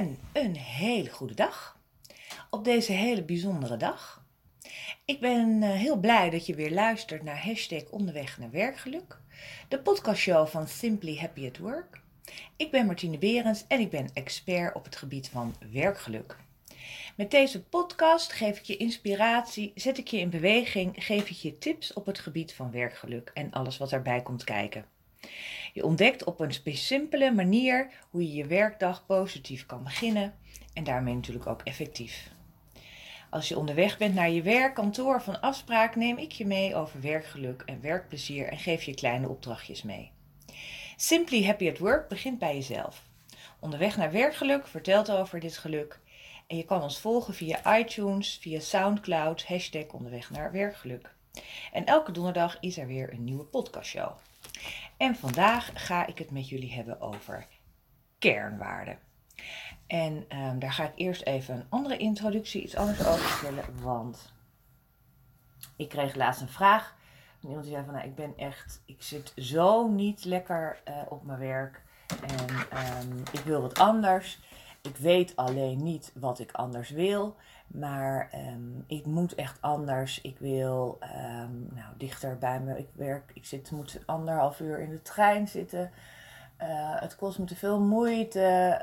En een hele goede dag. Op deze hele bijzondere dag. Ik ben eh, heel blij dat je weer luistert naar hashtag onderweg naar werkgeluk. De podcastshow van Simply Happy at Work. Ik ben Martine Berends en ik ben expert op het gebied van werkgeluk. Met deze podcast geef ik je inspiratie, zet ik je in beweging, geef ik je tips op het gebied van werkgeluk en alles wat erbij komt kijken. Je ontdekt op een simpele manier hoe je je werkdag positief kan beginnen en daarmee natuurlijk ook effectief. Als je onderweg bent naar je werk, kantoor van afspraak, neem ik je mee over werkgeluk en werkplezier en geef je kleine opdrachtjes mee. Simply Happy at Work begint bij jezelf. Onderweg naar werkgeluk vertelt over dit geluk. En je kan ons volgen via iTunes, via Soundcloud, hashtag onderweg naar werkgeluk. En elke donderdag is er weer een nieuwe podcastshow. En vandaag ga ik het met jullie hebben over kernwaarden. En um, daar ga ik eerst even een andere introductie, iets anders over vertellen. Want ik kreeg laatst een vraag iemand die zei van, nou, ik ben echt, ik zit zo niet lekker uh, op mijn werk. En um, ik wil wat anders. Ik weet alleen niet wat ik anders wil. Maar um, ik moet echt anders. Ik wil um, nou, dichter bij me. Ik werk, ik zit, moet anderhalf uur in de trein zitten. Uh, het kost me te veel moeite.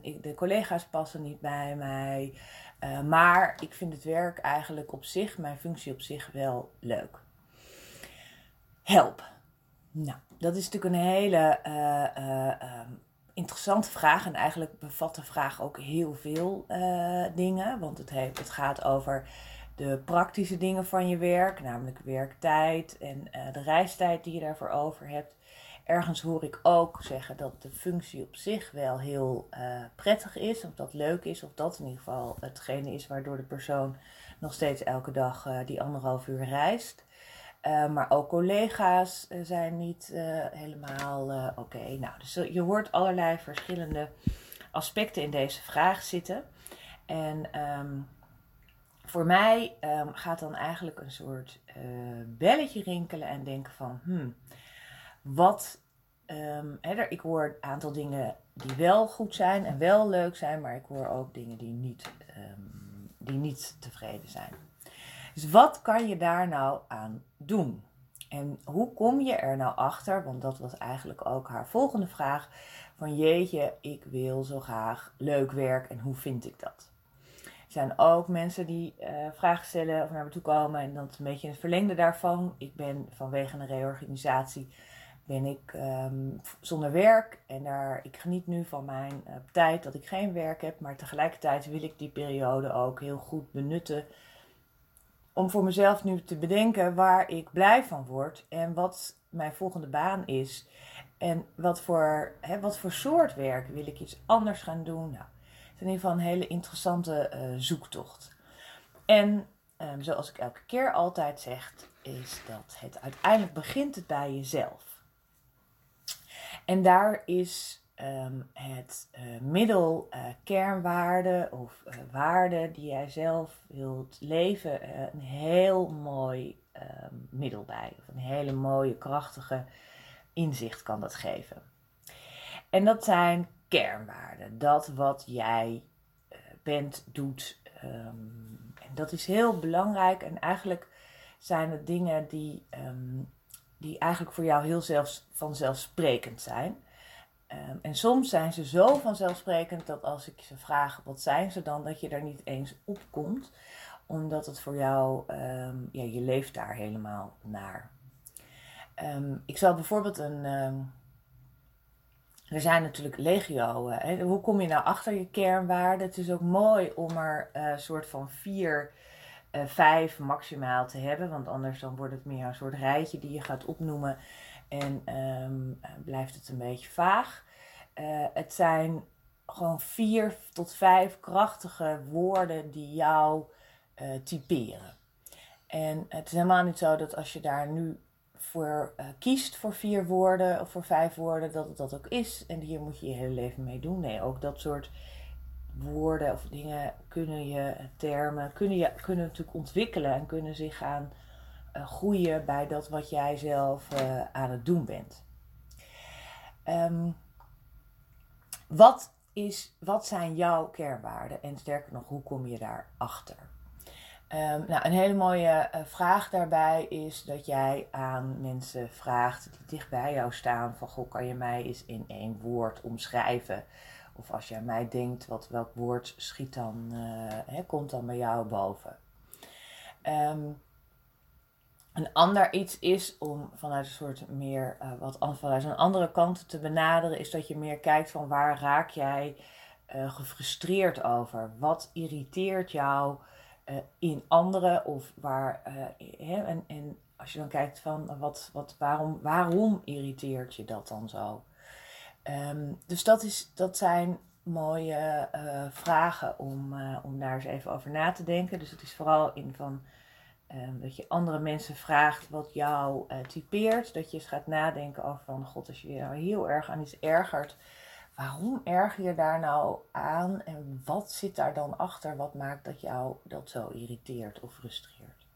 Ik, de collega's passen niet bij mij. Uh, maar ik vind het werk eigenlijk op zich, mijn functie op zich, wel leuk. Help. Nou, dat is natuurlijk een hele uh, interessante vraag. En eigenlijk bevat de vraag ook heel veel uh, dingen. Want het, het gaat over de praktische dingen van je werk, namelijk werktijd en uh, de reistijd die je daarvoor over hebt. Ergens hoor ik ook zeggen dat de functie op zich wel heel uh, prettig is, of dat leuk is, of dat in ieder geval hetgene is waardoor de persoon nog steeds elke dag die anderhalf uur reist. Uh, maar ook collega's uh, zijn niet uh, helemaal oké. Nou, dus je hoort allerlei verschillende aspecten in deze vraag zitten. En um, voor mij um, gaat dan eigenlijk een soort belletje rinkelen en denken van, hmm, wat, hè, ik hoor een aantal dingen die wel goed zijn en wel leuk zijn, maar ik hoor ook dingen die niet, die niet tevreden zijn. Dus wat kan je daar nou aan doen? En hoe kom je er nou achter? Want dat was eigenlijk ook haar volgende vraag. Van jeetje, ik wil zo graag leuk werk en hoe vind ik dat? Er zijn ook mensen die uh, vragen stellen of naar me toe komen en dat een beetje het verlengde daarvan. Ik ben vanwege een reorganisatie ben ik um, zonder werk en daar, ik geniet nu van mijn uh, tijd dat ik geen werk heb, maar tegelijkertijd wil ik die periode ook heel goed benutten om voor mezelf nu te bedenken waar ik blij van word en wat mijn volgende baan is. En wat voor, hè, wat voor soort werk wil ik iets anders gaan doen? Nou, het is in ieder geval een hele interessante uh, zoektocht. En um, zoals ik elke keer altijd zeg, is dat het uiteindelijk begint het bij jezelf. En daar is um, het uh, middel uh, kernwaarde of uh, waarde die jij zelf wilt leven een heel mooi um, middel bij. Of een hele mooie, krachtige inzicht kan dat geven. En dat zijn kernwaarden. Dat wat jij bent, doet. Um, en dat is heel belangrijk. En eigenlijk zijn het dingen die, die eigenlijk voor jou heel zelfs, vanzelfsprekend zijn. Um, en soms zijn ze zo vanzelfsprekend dat als ik ze vraag wat zijn ze dan, dat je er niet eens op komt. Omdat het voor jou, um, ja, je leeft daar helemaal naar. Um, ik zal bijvoorbeeld een. er zijn natuurlijk legio. Uh, hoe kom je nou achter je kernwaarden? Het is ook mooi om er een uh, soort van vier, uh, vijf maximaal te hebben. Want anders dan wordt het meer een soort rijtje die je gaat opnoemen. En um, blijft het een beetje vaag. Uh, het zijn gewoon vier tot vijf krachtige woorden die jou uh, typeren. En het is helemaal niet zo dat als je daar nu voor kiest voor vier woorden of voor vijf woorden, dat het dat ook is. En hier moet je je hele leven mee doen. Nee, ook dat soort woorden of dingen kunnen je, termen, kunnen, je, kunnen natuurlijk ontwikkelen en kunnen zich gaan groeien bij dat wat jij zelf uh, aan het doen bent. Um, wat is, wat zijn jouw kernwaarden? En sterker nog, hoe kom je daarachter? Um, nou, een hele mooie uh, vraag daarbij is dat jij aan mensen vraagt die dicht bij jou staan: van goh, kan je mij eens in één woord omschrijven? Of als je aan mij denkt, wat, welk woord schiet dan, komt dan bij jou boven? Um, een ander iets is om vanuit een soort meer uh, wat vanuit een andere kant te benaderen, is dat je meer kijkt van waar raak jij uh, gefrustreerd over? Wat irriteert jou uh, in anderen? Of waar, en, en als je dan kijkt van wat, wat, waarom, waarom irriteert je dat dan zo? Um, dus dat, is, dat zijn mooie vragen om, om daar eens even over na te denken. Dus het is vooral in van Um, dat je andere mensen vraagt wat jou uh, typeert. Dat je eens gaat nadenken over van god, als je je heel erg aan iets ergert. Waarom erger je daar nou aan? En wat zit daar dan achter? Wat maakt dat jou dat zo irriteert of frustreert?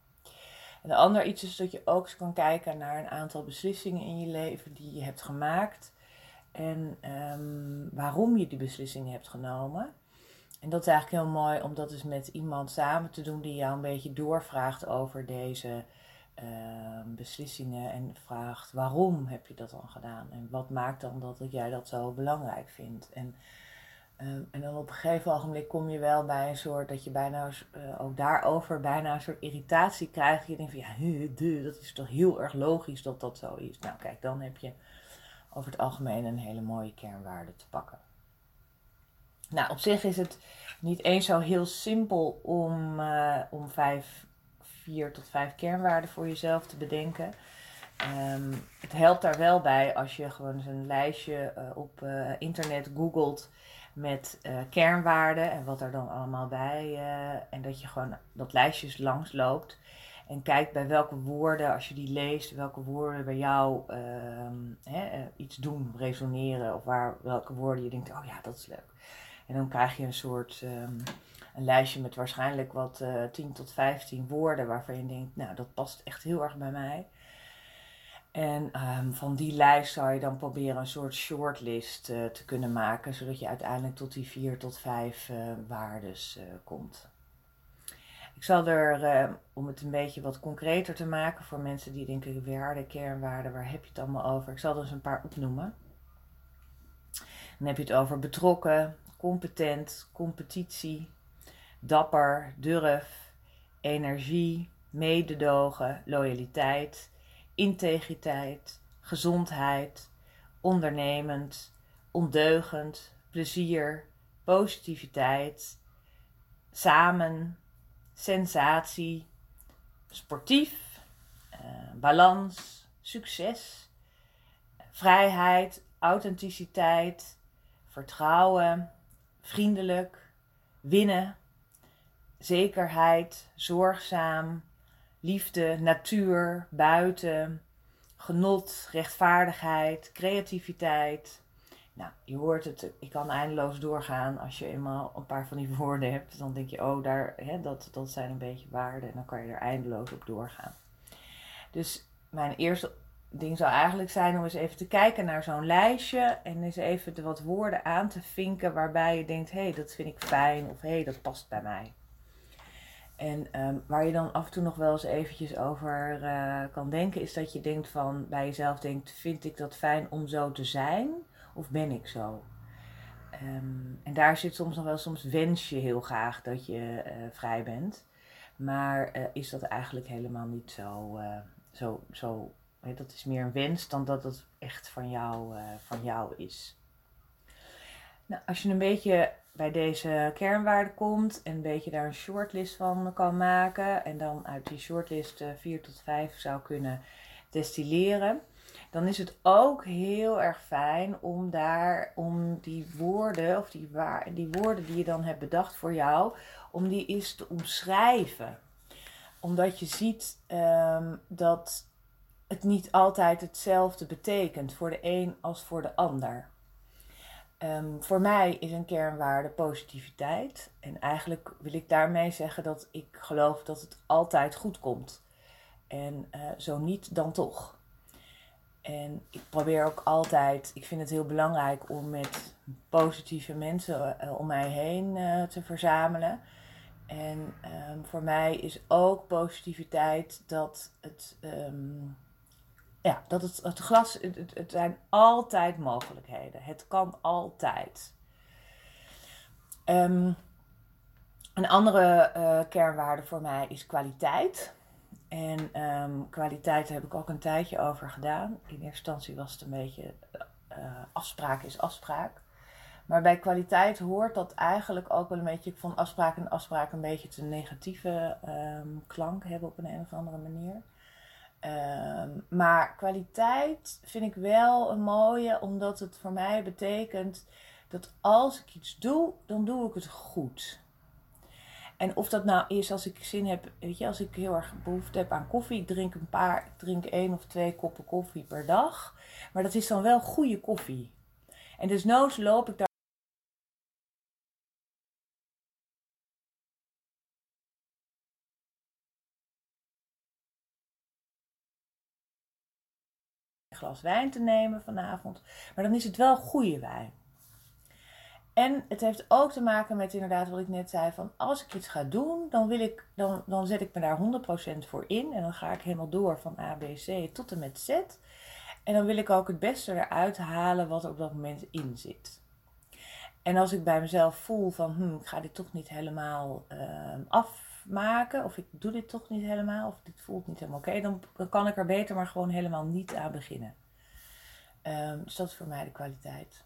En de ander iets is dat je ook eens kan kijken naar een aantal beslissingen in je leven die je hebt gemaakt. En um, waarom je die beslissingen hebt genomen. En dat is eigenlijk heel mooi om dat dus met iemand samen te doen die jou een beetje doorvraagt over deze uh, beslissingen en vraagt waarom heb je dat dan gedaan en wat maakt dan dat jij dat zo belangrijk vindt. En, uh, en dan op een gegeven ogenblik kom je wel bij een soort dat je bijna uh, ook daarover bijna een soort irritatie krijgt. Je denkt van ja, dat is toch heel erg logisch dat dat zo is. Nou kijk, dan heb je over het algemeen een hele mooie kernwaarde te pakken. Nou, op zich is het niet eens zo heel simpel om, uh, om vijf, vier tot vijf kernwaarden voor jezelf te bedenken. Um, het helpt daar wel bij als je gewoon eens een lijstje uh, op uh, internet googelt met kernwaarden en wat er dan allemaal bij. en dat je gewoon dat lijstjes langs loopt. En kijkt bij welke woorden, als je die leest, welke woorden bij jou ehm, hè, iets doen, resoneren. Of waar, welke woorden je denkt, oh ja, dat is leuk. En dan krijg je een soort um, een lijstje met waarschijnlijk wat uh, eh, 10 tot 15 woorden waarvan je denkt, nou dat past echt heel erg bij mij. En um, van die lijst zou je dan proberen een soort shortlist uh, te kunnen maken, zodat je uiteindelijk tot die 4 tot 5 uh, waardes komt. Ik zal er, om het een beetje wat concreter te maken voor mensen die denken, waarden, kernwaarden, waar heb je het allemaal over? Ik zal er een paar opnoemen. Dan heb je het over betrokken, competent, competitie, dapper, durf, energie, mededogen, loyaliteit, integriteit, gezondheid, ondernemend, ondeugend, plezier, positiviteit, samen, sensatie, sportief, uh, balans, succes, vrijheid, authenticiteit, vertrouwen, vriendelijk, winnen, zekerheid, zorgzaam, liefde, natuur, buiten, genot, rechtvaardigheid, creativiteit. Nou, je hoort het, ik kan eindeloos doorgaan. Als je eenmaal een paar van die woorden hebt, dan denk je, oh, daar, hè, dat, dat zijn een beetje waarden. En dan kan je er eindeloos op doorgaan. Dus mijn eerste ding zou eigenlijk zijn om eens even te kijken naar zo'n lijstje en eens even de wat woorden aan te vinken waarbij je denkt, hé, hey, dat vind ik fijn of hé, hey, dat past bij mij. En um, waar je dan af en toe nog wel eens eventjes over uh, kan denken, is dat je denkt van bij jezelf denkt, vind ik dat fijn om zo te zijn of ben ik zo? Um, en daar zit soms nog wel, soms wens je heel graag dat je uh, vrij bent. Maar uh, is dat eigenlijk helemaal niet zo, zo, zo dat is meer een wens dan dat het echt van jou, uh, van jou is. Nou, als je een beetje bij deze kernwaarden komt en een beetje daar een shortlist van kan maken en dan uit die shortlist uh, 4 tot 5 zou kunnen destilleren, dan is het ook heel erg fijn om daar, om die woorden, of die, waar, die woorden die je dan hebt bedacht voor jou, om die eens te omschrijven. Omdat je ziet um, dat het niet altijd hetzelfde betekent voor de een als voor de ander. Um, voor mij is een kernwaarde positiviteit. En eigenlijk wil ik daarmee zeggen dat ik geloof dat het altijd goed komt. En uh, zo niet, dan toch. En ik probeer ook altijd, ik vind het heel belangrijk om met positieve mensen eh, om mij heen eh, te verzamelen. En ehm, voor mij is ook positiviteit dat het, ehm, ja, dat het, het glas, het, het, zijn altijd mogelijkheden. Het kan altijd. Um, een andere uh, kernwaarde voor mij is kwaliteit. En um, kwaliteit heb ik ook een tijdje over gedaan. In eerste instantie was het een beetje uh, afspraak is afspraak. Maar bij kwaliteit hoort dat eigenlijk ook wel een beetje. Vond afspraak en afspraak een beetje te negatieve um, klank hebben op een, een of andere manier. Um, maar kwaliteit vind ik wel een mooie, omdat het voor mij betekent dat als ik iets doe, dan doe ik het goed. En of dat nou is als ik zin heb, weet je, als ik heel erg behoefte heb aan koffie, ik drink een paar, drink één of twee koppen koffie per dag. Maar dat is dan wel goede koffie. En dus noods loop ik daar. Glas wijn te nemen vanavond. Maar dan is het wel goede wijn. En het heeft ook te maken met inderdaad wat ik net zei: van als ik iets ga doen, dan, wil ik, dan, dan zet ik me daar 100% voor in. En dan ga ik helemaal door van A, B, C tot en met Z. En dan wil ik ook het beste eruit halen wat er op dat moment in zit. En als ik bij mezelf voel van hm, ik ga dit toch niet helemaal uh, afmaken, of ik doe dit toch niet helemaal, of dit voelt niet helemaal oké, dan, kan ik er beter maar gewoon helemaal niet aan beginnen. Um, dus dat is voor mij de kwaliteit.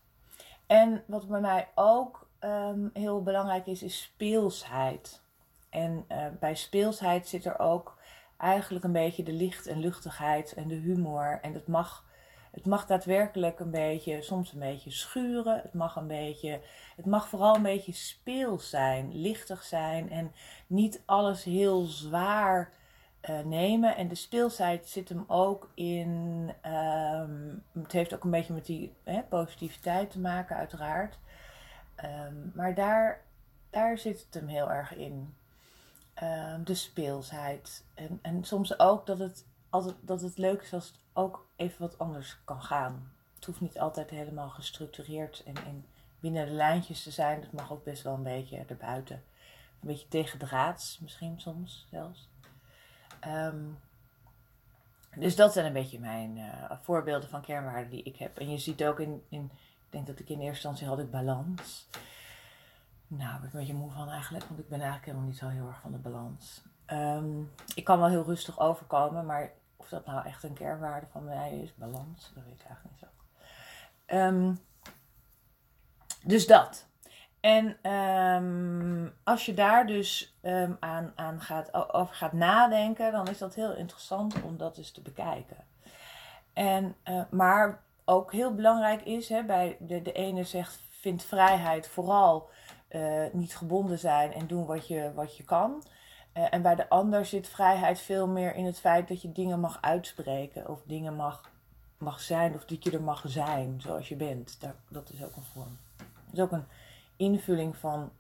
En wat bij mij ook um, heel belangrijk is, is speelsheid. En uh, bij speelsheid zit er ook eigenlijk een beetje de licht en luchtigheid en de humor. En het mag, het mag daadwerkelijk een beetje, soms een beetje schuren. Het mag een beetje, het mag vooral een beetje speels zijn, lichtig zijn en niet alles heel zwaar uh, nemen. En de speelsheid zit hem ook in. Um, het heeft ook een beetje met die hè, positiviteit te maken, uiteraard. Um, maar daar, daar zit het hem heel erg in. Um, de speelsheid. En, en soms ook dat het, altijd, dat het leuk is als het ook even wat anders kan gaan. Het hoeft niet altijd helemaal gestructureerd en, en binnen de lijntjes te zijn. Het mag ook best wel een beetje erbuiten. Een beetje tegendraads misschien soms zelfs. Um, dus dat zijn een beetje mijn uh, voorbeelden van kernwaarden die ik heb. En je ziet ook in, in, ik denk dat ik in eerste instantie had ik balans. Nou, daar ben ik een beetje moe van eigenlijk, want ik ben eigenlijk helemaal niet zo heel erg van de balans. Um, ik kan wel heel rustig overkomen, maar of dat nou echt een kernwaarde van mij is, balans, dat weet ik eigenlijk niet zo. Um, dus dat. En um, als je daar dus um, aan, aan gaat, over gaat nadenken, dan is dat heel interessant om dat eens te bekijken. En, uh, maar ook heel belangrijk is, hè, bij de, de ene zegt, vindt vrijheid vooral uh, niet gebonden zijn en doen wat je, wat je kan. Uh, en bij de ander zit vrijheid veel meer in het feit dat je dingen mag uitspreken of dingen mag, mag zijn of dat je er mag zijn zoals je bent. Dat, is ook een vorm. Dat is ook een invulling van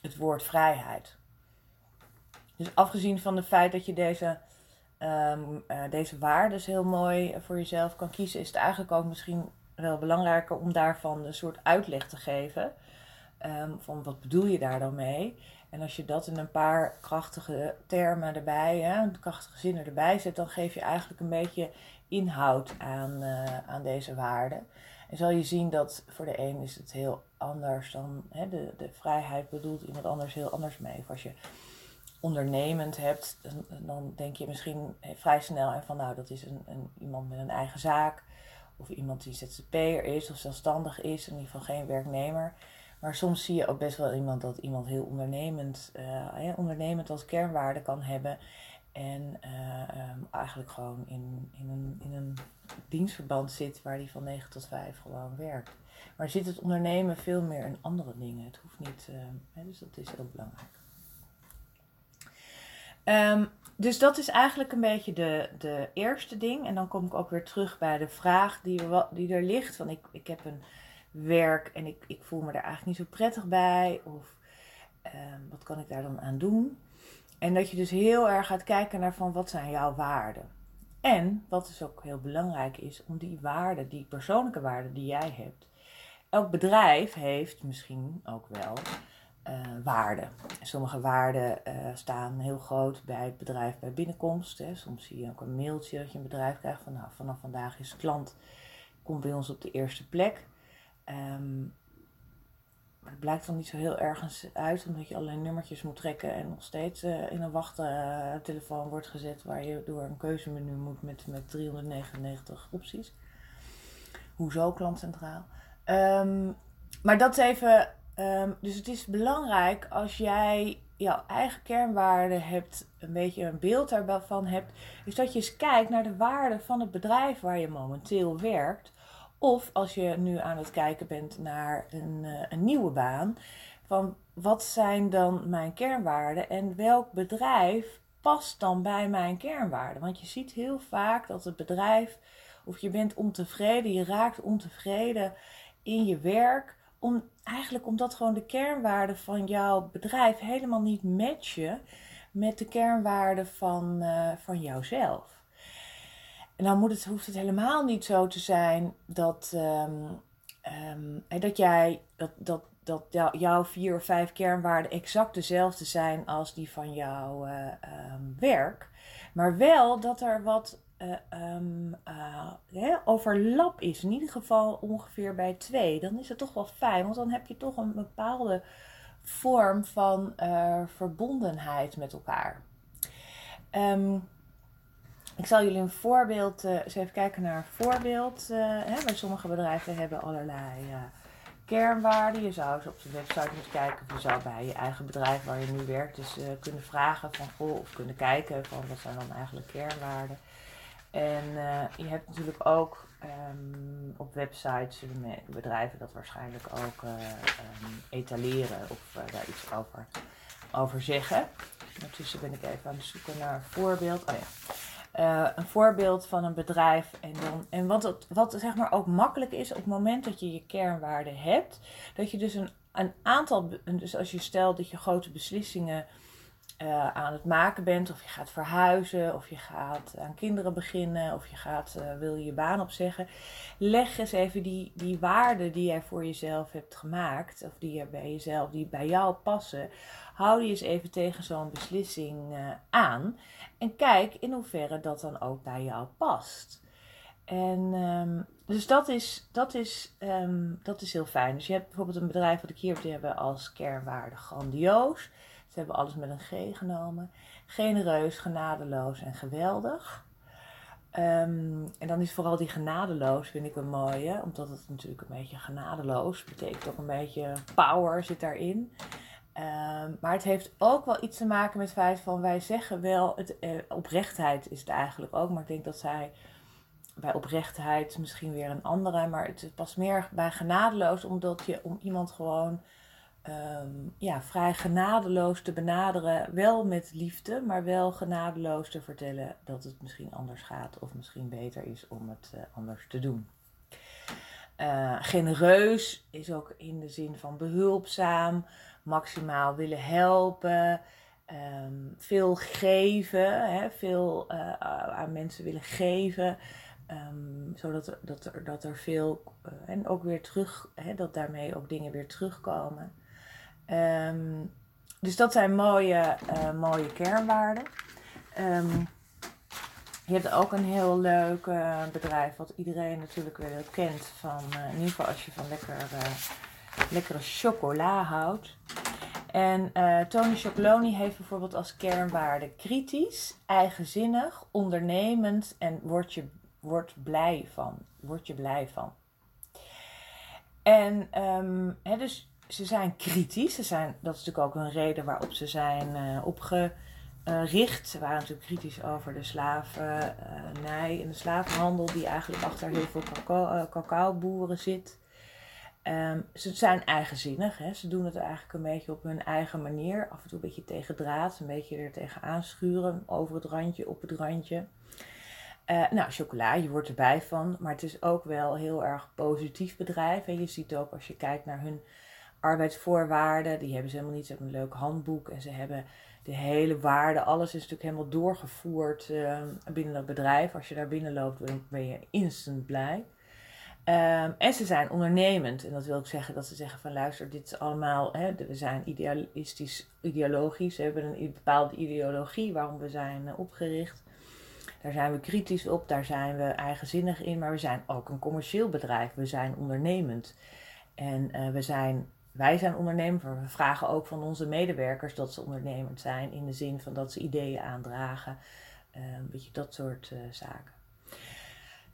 het woord vrijheid. Dus afgezien van het feit dat je deze, um, deze waarden heel mooi voor jezelf kan kiezen, is het eigenlijk ook misschien wel belangrijker om daarvan een soort uitleg te geven. Um, van wat bedoel je daar dan mee? En als je dat in een paar krachtige termen erbij, hè, krachtige zinnen erbij zet, dan geef je eigenlijk een beetje inhoud aan, uh, aan deze waarden. En zal je zien dat voor de een is het heel anders dan hè, de, de vrijheid bedoelt iemand anders heel anders mee. Of als je ondernemend hebt, dan, denk je misschien vrij snel en van nou dat is een, een, iemand met een eigen zaak. Of iemand die ZZP'er is of zelfstandig is, in ieder geval geen werknemer. Maar soms zie je ook best wel iemand dat iemand heel ondernemend, uh, ondernemend als kernwaarde kan hebben. En uh, um, eigenlijk gewoon in, in, een, in een dienstverband zit waar die van 9 tot 5 gewoon werkt. Maar zit het ondernemen veel meer in andere dingen. Het hoeft niet, uh, hè, dus dat is heel belangrijk. Um, dus dat is eigenlijk een beetje de, de eerste ding. En dan kom ik ook weer terug bij de vraag die die er ligt. Van ik, ik heb een werk en ik, ik voel me daar eigenlijk niet zo prettig bij. Of um, wat kan ik daar dan aan doen? En dat je dus heel erg gaat kijken naar van wat zijn jouw waarden. En wat dus ook heel belangrijk is, om die waarden, die persoonlijke waarden die jij hebt, elk bedrijf heeft misschien ook wel uh, waarden. Sommige waarden staan heel groot bij het bedrijf bij binnenkomst. Hè. Soms zie je ook een mailtje dat je een bedrijf krijgt van nou, vanaf vandaag is klant, komt bij ons op de eerste plek. Um, maar het blijkt dan niet zo heel ergens uit, omdat je alleen nummertjes moet trekken en nog steeds uh, in een wachttelefoon wordt gezet waar je door een keuzemenu moet met, met 399 opties. Hoezo klantcentraal? Um, maar dat even. Um, dus het is belangrijk als jij jouw eigen kernwaarden hebt, een beetje een beeld daarvan hebt, is dat je eens kijkt naar de waarden van het bedrijf waar je momenteel werkt of als je nu aan het kijken bent naar een, uh, een nieuwe baan, van wat zijn dan mijn kernwaarden en welk bedrijf past dan bij mijn kernwaarden? Want je ziet heel vaak dat het bedrijf, of je bent ontevreden, je raakt ontevreden in je werk, om, eigenlijk omdat gewoon de kernwaarden van jouw bedrijf helemaal niet matchen met de kernwaarden van, uh, van jouzelf. En dan moet het, hoeft het helemaal niet zo te zijn dat, um, dat jij dat, dat, dat jouw vier of vijf kernwaarden exact dezelfde zijn als die van jouw uh, um, werk. Maar wel dat er wat um, uh, overlap is. In ieder geval ongeveer bij twee. Dan is het toch wel fijn, want dan heb je toch een bepaalde vorm van verbondenheid met elkaar. Um, ik zal jullie een voorbeeld, uh, eens even kijken naar een voorbeeld. Uh, hè, waar sommige bedrijven hebben allerlei uh, kernwaarden. Je zou eens op de website moeten kijken of je zou bij je eigen bedrijf waar je nu werkt dus kunnen vragen van goh, of kunnen kijken van wat zijn dan eigenlijk kernwaarden. En je hebt natuurlijk ook um, op websites bedrijven dat waarschijnlijk ook um, etaleren of daar iets over, over zeggen. Ondertussen ben ik even aan het zoeken naar een voorbeeld. Oh ja. Uh, een voorbeeld van een bedrijf. En, dan, en wat, wat zeg maar ook makkelijk is op het moment dat je je kernwaarden hebt, dat je dus een, een aantal, dus als je stelt dat je grote beslissingen uh, aan het maken bent, of je gaat verhuizen, of je gaat aan kinderen beginnen, of je gaat, uh, wil je je baan opzeggen, leg eens even die, die waarden die jij voor jezelf hebt gemaakt, of die, je bij jezelf, die bij jou passen, hou die eens even tegen zo'n beslissing aan. En kijk in hoeverre dat dan ook bij jou past. En um, dus dat is, dat, is, um, dat is heel fijn. Dus je hebt bijvoorbeeld een bedrijf wat ik hier heb, die hebben als kernwaarde grandioos. Ze hebben alles met een G genomen. Genereus, genadeloos en geweldig. Um, en dan is vooral die genadeloos, vind ik een mooie. Omdat het natuurlijk een beetje genadeloos betekent ook een beetje power zit daarin. Um, maar het heeft ook wel iets te maken met het feit van wij zeggen wel, het, eh, oprechtheid is het eigenlijk ook. Maar ik denk dat zij bij oprechtheid misschien weer een andere. Maar het past meer bij genadeloos, omdat je om iemand gewoon um, ja, vrij genadeloos te benaderen. Wel met liefde, maar wel genadeloos te vertellen dat het misschien anders gaat. Of misschien beter is om het uh, anders te doen. Uh, genereus is ook in de zin van behulpzaam maximaal willen helpen, um, veel geven, hè, veel uh, aan mensen willen geven. Um, zodat er, dat er, dat er veel uh, en ook weer terug, hè, dat daarmee ook dingen weer terugkomen. Um, dus dat zijn mooie, uh, mooie kernwaarden. Je hebt ook een heel leuk bedrijf, wat iedereen natuurlijk wel kent. Van, in ieder geval als je van lekker, lekkere chocola houdt. En uh, Tony Chocoloni heeft bijvoorbeeld als kernwaarde kritisch, eigenzinnig, ondernemend en word je, word blij van. Word je blij van. En um, dus ze zijn kritisch. Ze zijn, dat is natuurlijk ook een reden waarop ze zijn uh, opgericht. Ze waren natuurlijk kritisch over de slavernij en de slavenhandel, die eigenlijk achter heel veel cacao, cacaoboeren zit. Um, ze zijn eigenzinnig. Hè? Ze doen het eigenlijk een beetje op hun eigen manier. Af en toe een beetje tegen draad, een beetje er tegen aanschuren. Over het randje, op het randje. Uh, nou, chocola, je wordt erbij van. Maar het is ook wel heel erg positief bedrijf. En je ziet ook als je kijkt naar hun arbeidsvoorwaarden. Die hebben ze helemaal niet. Ze hebben een leuk handboek. En ze hebben de hele waarde. Alles is natuurlijk helemaal doorgevoerd uh, binnen dat bedrijf. Als je daar binnen loopt, ben je instant blij. Ehm, en ze zijn ondernemend. En dat wil ik zeggen dat ze zeggen van luister, dit is allemaal, hè, we zijn idealistisch, ideologisch. We hebben een bepaalde ideologie waarom we zijn uh, opgericht. Daar zijn we kritisch op, daar zijn we eigenzinnig in. Maar we zijn ook een commercieel bedrijf. We zijn ondernemend. En uh, we zijn, wij zijn ondernemend, we vragen ook van onze medewerkers dat ze ondernemend zijn. In de zin van dat ze ideeën aandragen. Een beetje dat soort uh, zaken.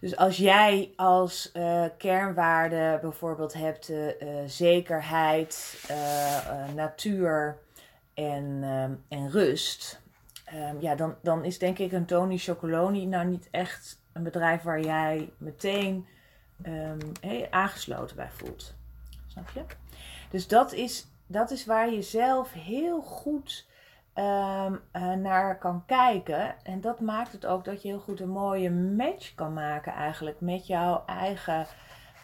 Dus als jij als uh, kernwaarde bijvoorbeeld hebt uh, zekerheid, natuur en, um, en rust, um, ja, dan, dan is denk ik een Tony Chocoloni nou niet echt een bedrijf waar jij meteen hey, aangesloten bij voelt. Snap je? Dus dat is, dat is waar je zelf heel goed um, uh, naar kan kijken. En dat maakt het ook dat je heel goed een mooie match kan maken eigenlijk met jouw eigen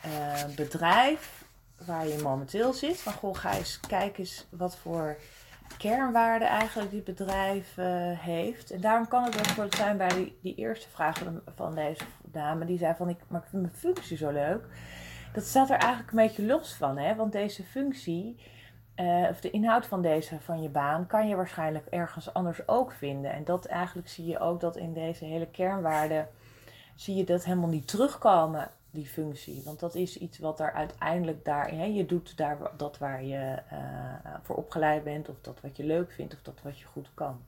uh, bedrijf waar je momenteel zit. Van goh, ga eens kijk eens wat voor kernwaarden eigenlijk dit bedrijf uh, heeft. En daarom kan het bijvoorbeeld zijn bij die, die eerste vraag van, deze dame. Die zei van ik, maar vind mijn functie zo leuk. Dat staat er eigenlijk een beetje los van. Hè? Want deze functie uh, of de inhoud van deze van je baan kan je waarschijnlijk ergens anders ook vinden. En dat eigenlijk zie je ook dat in deze hele kernwaarden zie je dat helemaal niet terugkomen, die functie. Want dat is iets wat er uiteindelijk daarin, hè, je doet daar dat waar je uh, voor opgeleid bent, of dat wat je leuk vindt, of dat wat je goed kan.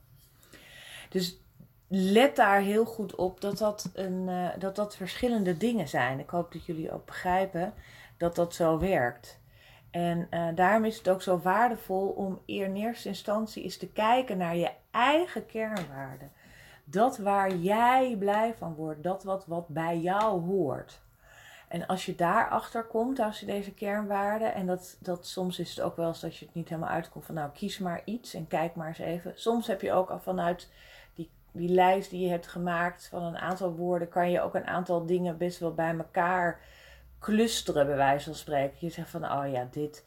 Dus let daar heel goed op dat dat, een, uh, dat dat verschillende dingen zijn. Ik hoop dat jullie ook begrijpen dat dat zo werkt. En uh, daarom is het ook zo waardevol om in eerste instantie eens te kijken naar je eigen kernwaarden. Dat waar jij blij van wordt, dat wat, wat bij jou hoort. En als je daarachter komt, als je deze kernwaarden, en dat, dat soms is het ook wel eens dat je het niet helemaal uitkomt van nou kies maar iets en kijk maar eens even. Soms heb je ook al vanuit die, die lijst die je hebt gemaakt van een aantal woorden, kan je ook een aantal dingen best wel bij elkaar clusteren, bij wijze van spreken. Je zegt van, oh ja, dit,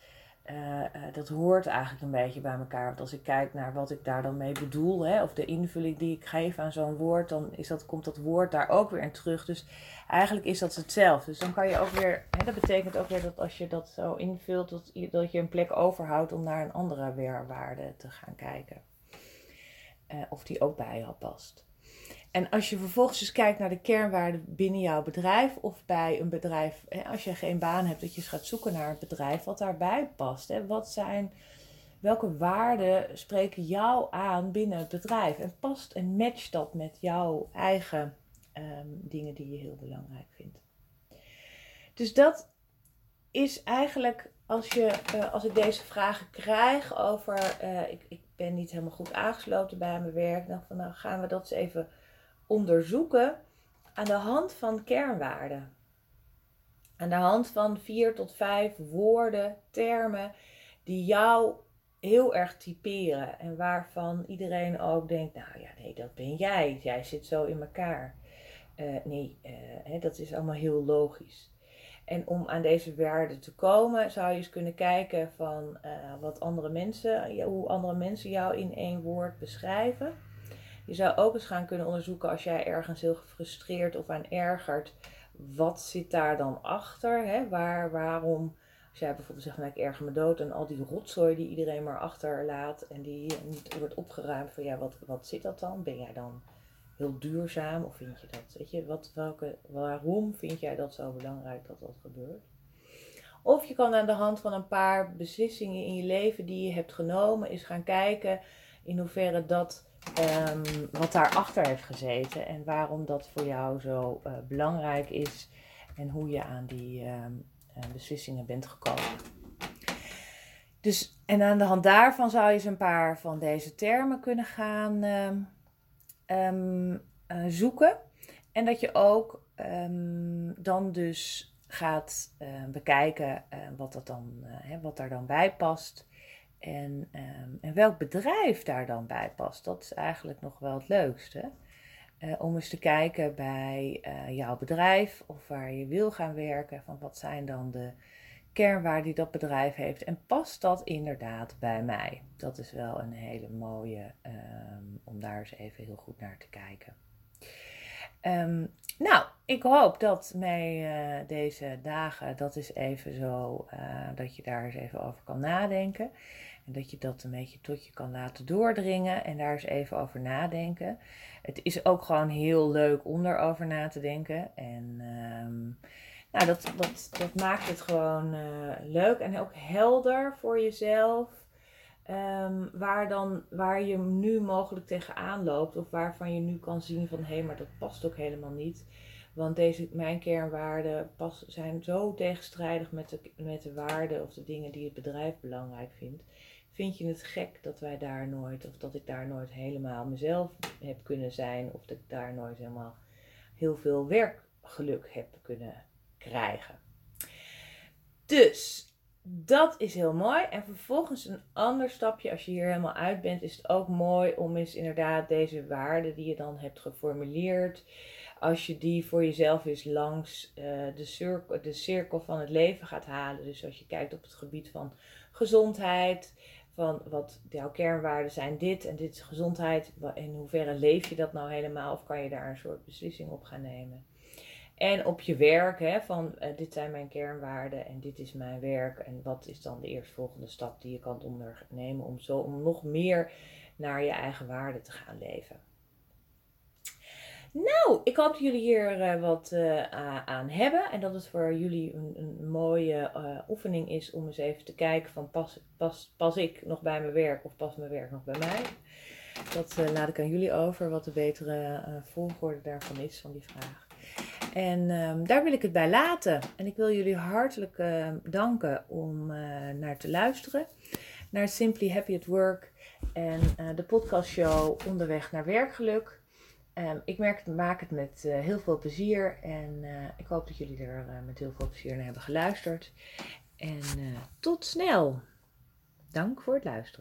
uh, uh, dat hoort eigenlijk een beetje bij elkaar. Want als ik kijk naar wat ik daar dan mee bedoel, hè, of de invulling die ik geef aan zo'n woord, dan is dat, komt dat woord daar ook weer in terug. Dus eigenlijk is dat hetzelfde. Dus dan kan je ook weer, hè, dat betekent ook weer dat als je dat zo invult, dat, dat je een plek overhoudt om naar een andere weerwaarde te gaan kijken. Uh, of die ook bij jou past. En als je vervolgens dus kijkt naar de kernwaarden binnen jouw bedrijf of bij een bedrijf, als je geen baan hebt, dat je eens gaat zoeken naar een bedrijf wat daarbij past. Wat zijn, welke waarden spreken jou aan binnen het bedrijf? En past en matcht dat met jouw eigen um, dingen die je heel belangrijk vindt. Dus dat is eigenlijk als, je, uh, als ik deze vragen krijg over, uh, ik, ik ben niet helemaal goed aangesloten bij mijn werk, dan van nou gaan we dat eens even onderzoeken aan de hand van kernwaarden. Aan de hand van vier tot vijf woorden, termen die jou heel erg typeren en waarvan iedereen ook denkt, nou ja, nee, dat ben jij. Jij zit zo in elkaar. Uh, nee, uh, hè, dat is allemaal heel logisch. En om aan deze waarden te komen, zou je eens kunnen kijken van uh, wat andere mensen, hoe andere mensen jou in één woord beschrijven. Je zou ook eens gaan kunnen onderzoeken als jij ergens heel gefrustreerd of aan ergert. Wat zit daar dan achter? Hè? Waar, waarom, als jij bijvoorbeeld zegt, nou, ik erger me dood en al die rotzooi die iedereen maar achterlaat en die niet wordt opgeruimd, van ja, wat, wat zit dat dan? Ben jij dan heel duurzaam of vind je dat, weet je, wat, welke, waarom vind jij dat zo belangrijk dat dat gebeurt? Of je kan aan de hand van een paar beslissingen in je leven die je hebt genomen, eens gaan kijken in hoeverre dat um, wat daarachter heeft gezeten en waarom dat voor jou zo uh, belangrijk is en hoe je aan die um, uh, beslissingen bent gekomen. Dus, en aan de hand daarvan zou je eens een paar van deze termen kunnen gaan um, uh, zoeken. En dat je ook dan dus gaat bekijken wat, dat dan, wat daar dan bij past. En, um, en welk bedrijf daar dan bij past, dat is eigenlijk nog wel het leukste. Uh, om eens te kijken bij uh, jouw bedrijf of waar je wil gaan werken, van wat zijn dan de kernwaarden die dat bedrijf heeft en past dat inderdaad bij mij? Dat is wel een hele mooie um, om daar eens even heel goed naar te kijken. Ehm, nou, ik hoop dat mij uh, deze dagen, dat is even zo, dat je daar eens even over kan nadenken. En dat je dat een beetje tot je kan laten doordringen en daar eens even over nadenken. Het is ook gewoon heel leuk om daarover na te denken. En um, nou, dat, dat, dat maakt het gewoon uh, leuk en ook helder voor jezelf. Um, waar, dan, waar je nu mogelijk tegenaan loopt, of waarvan je nu kan zien van hé, hey, maar dat past ook helemaal niet. Want deze, mijn kernwaarden pas, zijn zo tegenstrijdig met de, met de waarden of de dingen die het bedrijf belangrijk vindt. Vind je het gek dat wij daar nooit, of dat ik daar nooit helemaal mezelf heb kunnen zijn, of dat ik daar nooit helemaal heel veel werkgeluk heb kunnen krijgen? Dus dat is heel mooi. En vervolgens een ander stapje, als je hier helemaal uit bent, is het ook mooi om eens inderdaad deze waarden die je dan hebt geformuleerd, als je die voor jezelf eens langs uh, de, cirkel, de cirkel van het leven gaat halen. Dus als je kijkt op het gebied van gezondheid, van wat jouw kernwaarden zijn, dit en dit is gezondheid, in hoeverre leef je dat nou helemaal of kan je daar een soort beslissing op gaan nemen. En op je werk, hè, van uh, dit zijn mijn kernwaarden en dit is mijn werk. En wat is dan de eerstvolgende stap die je kan ondernemen om zo om nog meer naar je eigen waarden te gaan leven. Nou, ik hoop dat jullie hier uh, wat uh, aan hebben. En dat het voor jullie een, een mooie oefening is om eens even te kijken van pas, pas, pas ik nog bij mijn werk of pas mijn werk nog bij mij. Dat laat ik aan jullie over, wat de betere volgorde daarvan is, van die vraag. En um, daar wil ik het bij laten. En ik wil jullie hartelijk uh, danken om naar te luisteren. Naar Simply Happy at Work en de podcastshow Onderweg naar Werkgeluk. Um, ik merk maak het met heel veel plezier. En ik hoop dat jullie er met heel veel plezier naar hebben geluisterd. En tot snel. Dank voor het luisteren.